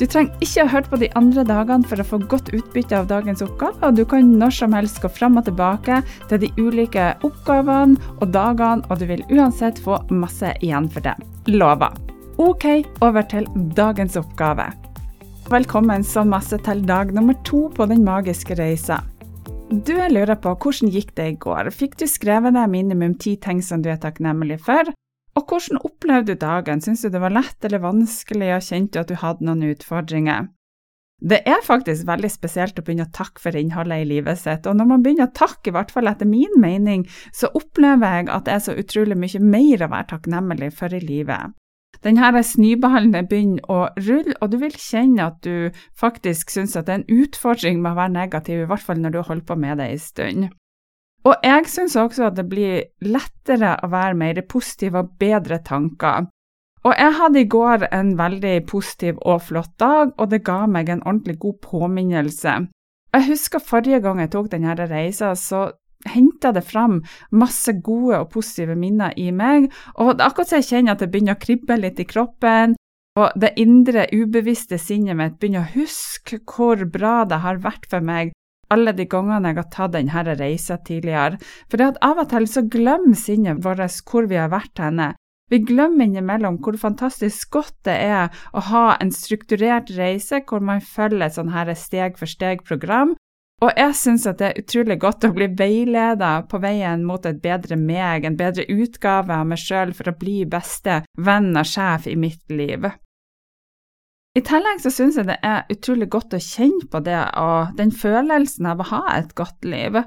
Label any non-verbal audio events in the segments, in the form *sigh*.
Du trenger ikke ha hørt på de andre dagene for å få godt utbytte av dagens oppgave, og du kan når som helst gå fram og tilbake til de ulike oppgavene og dagene, og du vil uansett få masse igjen for det. Lover. Ok, over til dagens oppgave. Velkommen så masse til dag nummer to på Den magiske reisa. Du, lurer på, hvordan gikk det i går? Fikk du skrevet ned minimum ti ting som du er takknemlig for? Og hvordan opplevde du dagen, syntes du det var lett eller vanskelig, og kjente du at du hadde noen utfordringer? Det er faktisk veldig spesielt å begynne å takke for innholdet i livet sitt, og når man begynner å takke, i hvert fall etter min mening, så opplever jeg at det er så utrolig mye mer å være takknemlig for i livet. Denne snøballen begynner å rulle, og du vil kjenne at du faktisk syns at det er en utfordring med å være negativ, i hvert fall når du har holdt på med det en stund. Og jeg syns også at det blir lettere å være mer positiv og bedre tanker. Og jeg hadde i går en veldig positiv og flott dag, og det ga meg en ordentlig god påminnelse. Jeg husker forrige gang jeg tok denne reisa, så henta det fram masse gode og positive minner i meg, og det er akkurat så jeg kjenner at det begynner å kribbe litt i kroppen. Og det indre, ubevisste sinnet mitt begynner å huske hvor bra det har vært for meg alle de gangene jeg har tatt denne reisa tidligere. For av og til så glemmer sinnet vårt hvor vi har vært henne. Vi glemmer innimellom hvor fantastisk godt det er å ha en strukturert reise hvor man følger et sånn her steg-for-steg-program. Og jeg syns det er utrolig godt å bli veileda på veien mot et bedre meg, en bedre utgave av meg sjøl for å bli beste venn og sjef i mitt liv. I tillegg så syns jeg det er utrolig godt å kjenne på det og den følelsen av å ha et godt liv,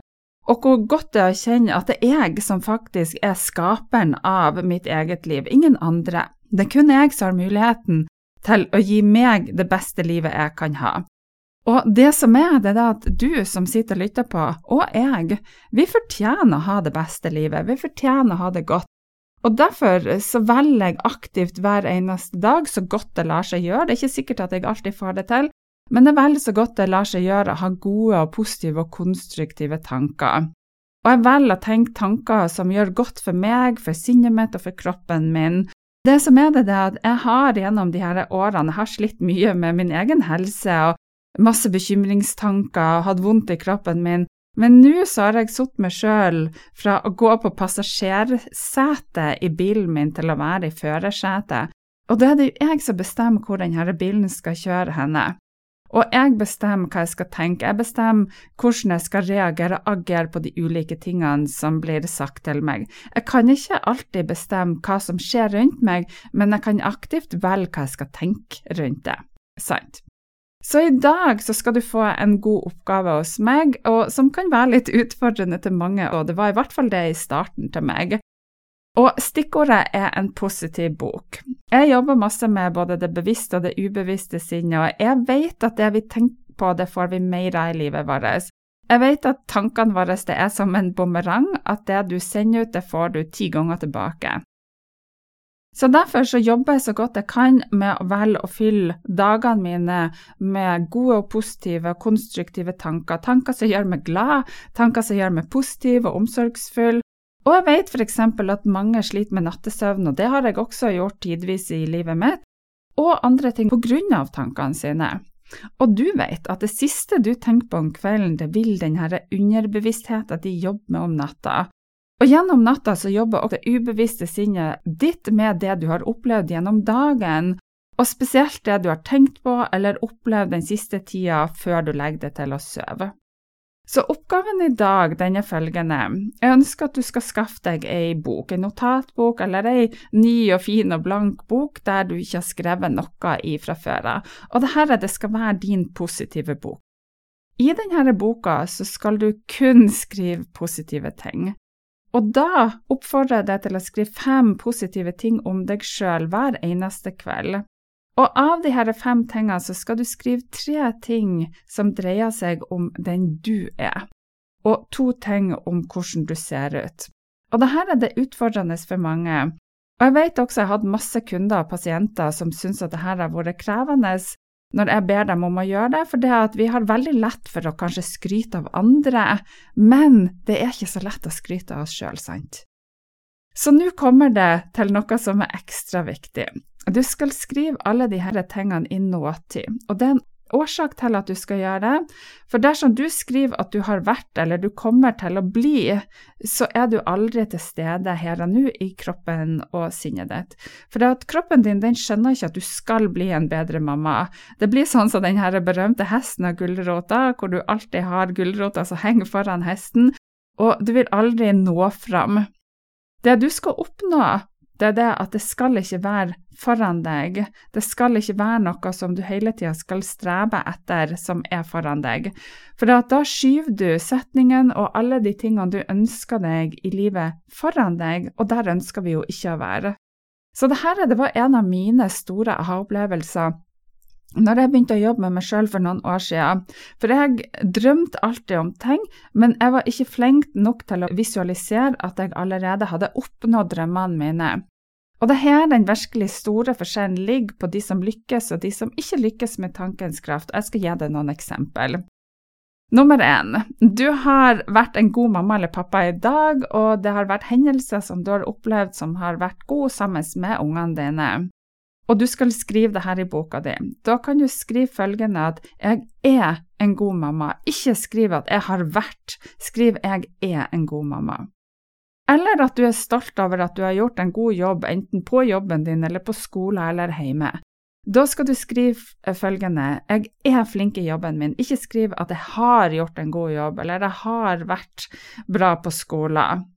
og hvor godt det er å kjenne at det er jeg som faktisk er skaperen av mitt eget liv, ingen andre. Det er kun jeg som har muligheten til å gi meg det beste livet jeg kan ha. Og det som er, det er at du som sitter og lytter på, og jeg, vi fortjener å ha det beste livet, vi fortjener å ha det godt. Og Derfor så velger jeg aktivt hver eneste dag, så godt det lar seg gjøre. Det er ikke sikkert at jeg alltid får det til, men det veldig så godt det lar seg gjøre å ha gode og positive og konstruktive tanker. Og jeg velger å tenke tanker som gjør godt for meg, for sinnet mitt og for kroppen min. Det som er det, det er at jeg har gjennom de her årene jeg har slitt mye med min egen helse og masse bekymringstanker, og hatt vondt i kroppen min, men nå så har jeg satt meg sjøl fra å gå på passasjersetet i bilen min til å være i førersetet, og da er det jo jeg som bestemmer hvor denne bilen skal kjøre henne. Og jeg bestemmer hva jeg skal tenke, jeg bestemmer hvordan jeg skal reagere og agere på de ulike tingene som blir sagt til meg. Jeg kan ikke alltid bestemme hva som skjer rundt meg, men jeg kan aktivt velge hva jeg skal tenke rundt det. Sant? Så i dag så skal du få en god oppgave hos meg, og som kan være litt utfordrende til mange, og det var i hvert fall det i starten til meg. Og stikkordet er en positiv bok. Jeg jobber masse med både det bevisste og det ubevisste sinnet, og jeg vet at det vi tenker på, det får vi mer av i livet vårt. Jeg vet at tankene våre det er som en bumerang, at det du sender ut, det får du ti ganger tilbake. Så derfor så jobber jeg så godt jeg kan med å velge å fylle dagene mine med gode og positive og konstruktive tanker. Tanker som gjør meg glad, tanker som gjør meg positiv og omsorgsfull. Og jeg vet f.eks. at mange sliter med nattesøvn, og det har jeg også gjort tidvis i livet mitt, og andre ting på grunn av tankene sine. Og du vet at det siste du tenker på om kvelden, det vil denne underbevisstheten de jobber med om natta. Og gjennom natta så jobber også det ubevisste sinnet ditt med det du har opplevd gjennom dagen, og spesielt det du har tenkt på eller opplevd den siste tida før du legger deg til å sove. Så oppgaven i dag den er følgende. Jeg ønsker at du skal skaffe deg ei bok, en notatbok eller ei ny og fin og blank bok der du ikke har skrevet noe i fra før av. Og dette det skal være din positive bok. I denne boka så skal du kun skrive positive ting. Og da oppfordrer jeg deg til å skrive fem positive ting om deg sjøl hver eneste kveld. Og av de her fem tingene så skal du skrive tre ting som dreier seg om den du er, og to ting om hvordan du ser ut. Og dette er det utfordrende for mange. Og jeg vet også jeg har hatt masse kunder og pasienter som syns at dette har vært krevende når jeg ber dem om å gjøre det, for det at vi har veldig lett for å kanskje skryte av andre, men det er ikke så lett å skryte av oss sjøl, sant? Så nå kommer det til noe som er ekstra viktig. Du skal skrive alle disse tingene i nåtid, og det er en årsak til at du skal gjøre det. For dersom du skriver at du har vært eller du kommer til å bli, så er du aldri til stede her og nå i kroppen og sinnet ditt. For kroppen din den skjønner ikke at du skal bli en bedre mamma. Det blir sånn som den berømte hesten av gulrota, hvor du alltid har gulrota som henger foran hesten, og du vil aldri nå fram. Det du skal oppnå, det er det at det skal ikke være foran deg, det skal ikke være noe som du hele tida skal strebe etter som er foran deg, for da skyver du setningen og alle de tingene du ønsker deg i livet foran deg, og der ønsker vi jo ikke å være. Så dette det var en av mine store aha-opplevelser når jeg begynte å jobbe med meg sjøl for noen år siden, for jeg drømte alltid om ting, men jeg var ikke flink nok til å visualisere at jeg allerede hadde oppnådd drømmene mine. Og det er her den virkelig store forskjellen ligger på de som lykkes og de som ikke lykkes med tankens kraft. og Jeg skal gi deg noen eksempel. Nummer én, du har vært en god mamma eller pappa i dag, og det har vært hendelser som du har opplevd som har vært gode sammen med ungene dine og du skal skrive det her i boka di. Da kan du skrive følgende at 'jeg er en god mamma', ikke skriv at 'jeg har vært', skriv 'jeg er en god mamma'. Eller at du er stolt over at du har gjort en god jobb enten på jobben din eller på skole eller hjemme. Da skal du skrive følgende 'Jeg er flink i jobben min', ikke skriv at 'jeg har gjort en god jobb' eller 'jeg har vært bra på skolen'.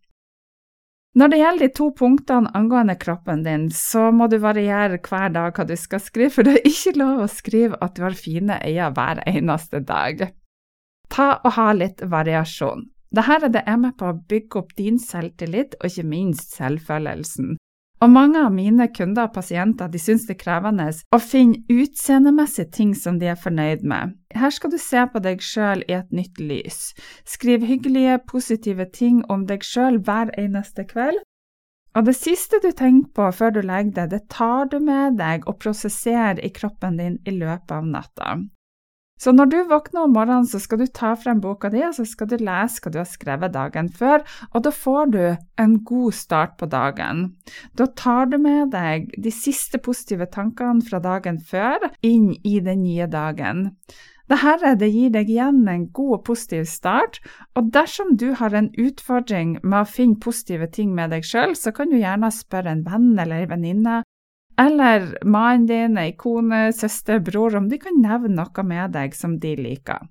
Når det gjelder de to punktene angående kroppen din, så må du variere hver dag hva du skal skrive, for det er ikke lov å skrive at du har fine øyne hver eneste dag. Ta og ha litt variasjon. Dette er det er med på å bygge opp din selvtillit og ikke minst selvfølelsen. Og mange av mine kunder og pasienter de syns det er krevende å finne utseendemessige ting som de er fornøyd med. Her skal du se på deg sjøl i et nytt lys. Skriv hyggelige, positive ting om deg sjøl hver eneste kveld. Og det siste du tenker på før du legger deg, det tar du med deg og prosesserer i kroppen din i løpet av natta. Så når du våkner om morgenen, så skal du ta frem boka di, og så skal du lese hva du har skrevet dagen før, og da får du en god start på dagen. Da tar du med deg de siste positive tankene fra dagen før inn i den nye dagen. Dette det gir deg igjen en god og positiv start, og dersom du har en utfordring med å finne positive ting med deg sjøl, så kan du gjerne spørre en venn eller en venninne eller mannen din, ei kone, søster, bror, om de kan nevne noe med deg som de liker.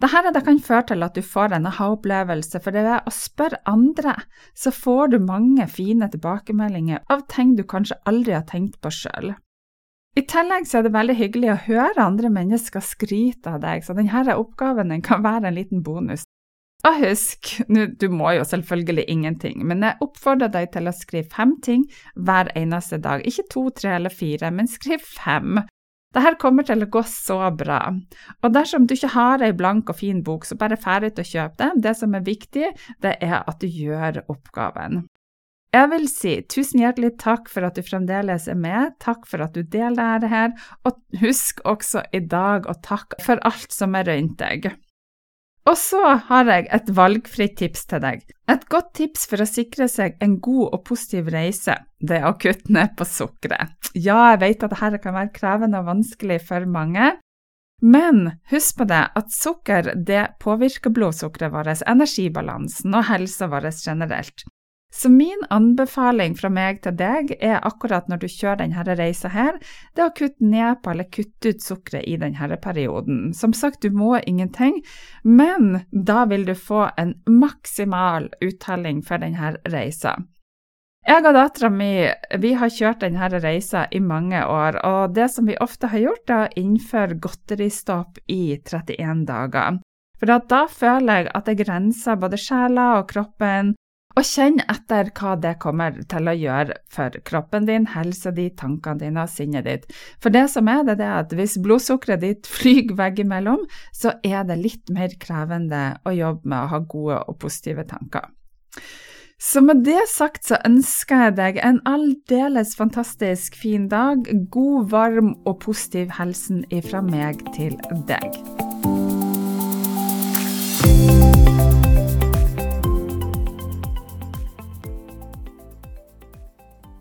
Dette det kan føre til at du får en aha-opplevelse, for det ved å spørre andre, så får du mange fine tilbakemeldinger av ting du kanskje aldri har tenkt på sjøl. I tillegg så er det veldig hyggelig å høre andre mennesker skryte av deg, så denne oppgaven kan være en liten bonus. Og husk, du må jo selvfølgelig ingenting, men jeg oppfordrer deg til å skrive fem ting hver eneste dag. Ikke to, tre eller fire, men skriv fem. Dette kommer til å gå så bra. Og dersom du ikke har ei blank og fin bok, så bare fær ut og kjøp det. Det som er viktig, det er at du gjør oppgaven. Jeg vil si tusen hjertelig takk for at du fremdeles er med, takk for at du deler dette og husk også i dag å takke for alt som er rundt deg. Og så har jeg et valgfritt tips til deg. Et godt tips for å sikre seg en god og positiv reise, det er å kutte ned på sukkeret. Ja, jeg vet at dette kan være krevende og vanskelig for mange, men husk på det at sukker det påvirker blodsukkeret vårt, energibalansen og helsa vår generelt. Så min anbefaling fra meg til deg er akkurat når du kjører denne reisa her, det er å kutte ned på eller kutte ut sukkeret i denne perioden. Som sagt, du må ingenting, men da vil du få en maksimal uttelling for denne reisa. Jeg og dattera mi vi har kjørt denne reisa i mange år, og det som vi ofte har gjort, er å innføre godteristopp i 31 dager. For da føler jeg at jeg renser både sjela og kroppen og kjenn etter hva det kommer til å gjøre for kroppen din, helsa di, tankene dine og sinnet ditt. For det som er det, det er at hvis blodsukkeret ditt *laughs* flyr veggimellom, så er det litt mer krevende å jobbe med å ha gode og positive tanker. Så med det sagt så ønsker jeg deg en aldeles fantastisk fin dag. God, varm og positiv hilsen ifra meg til deg.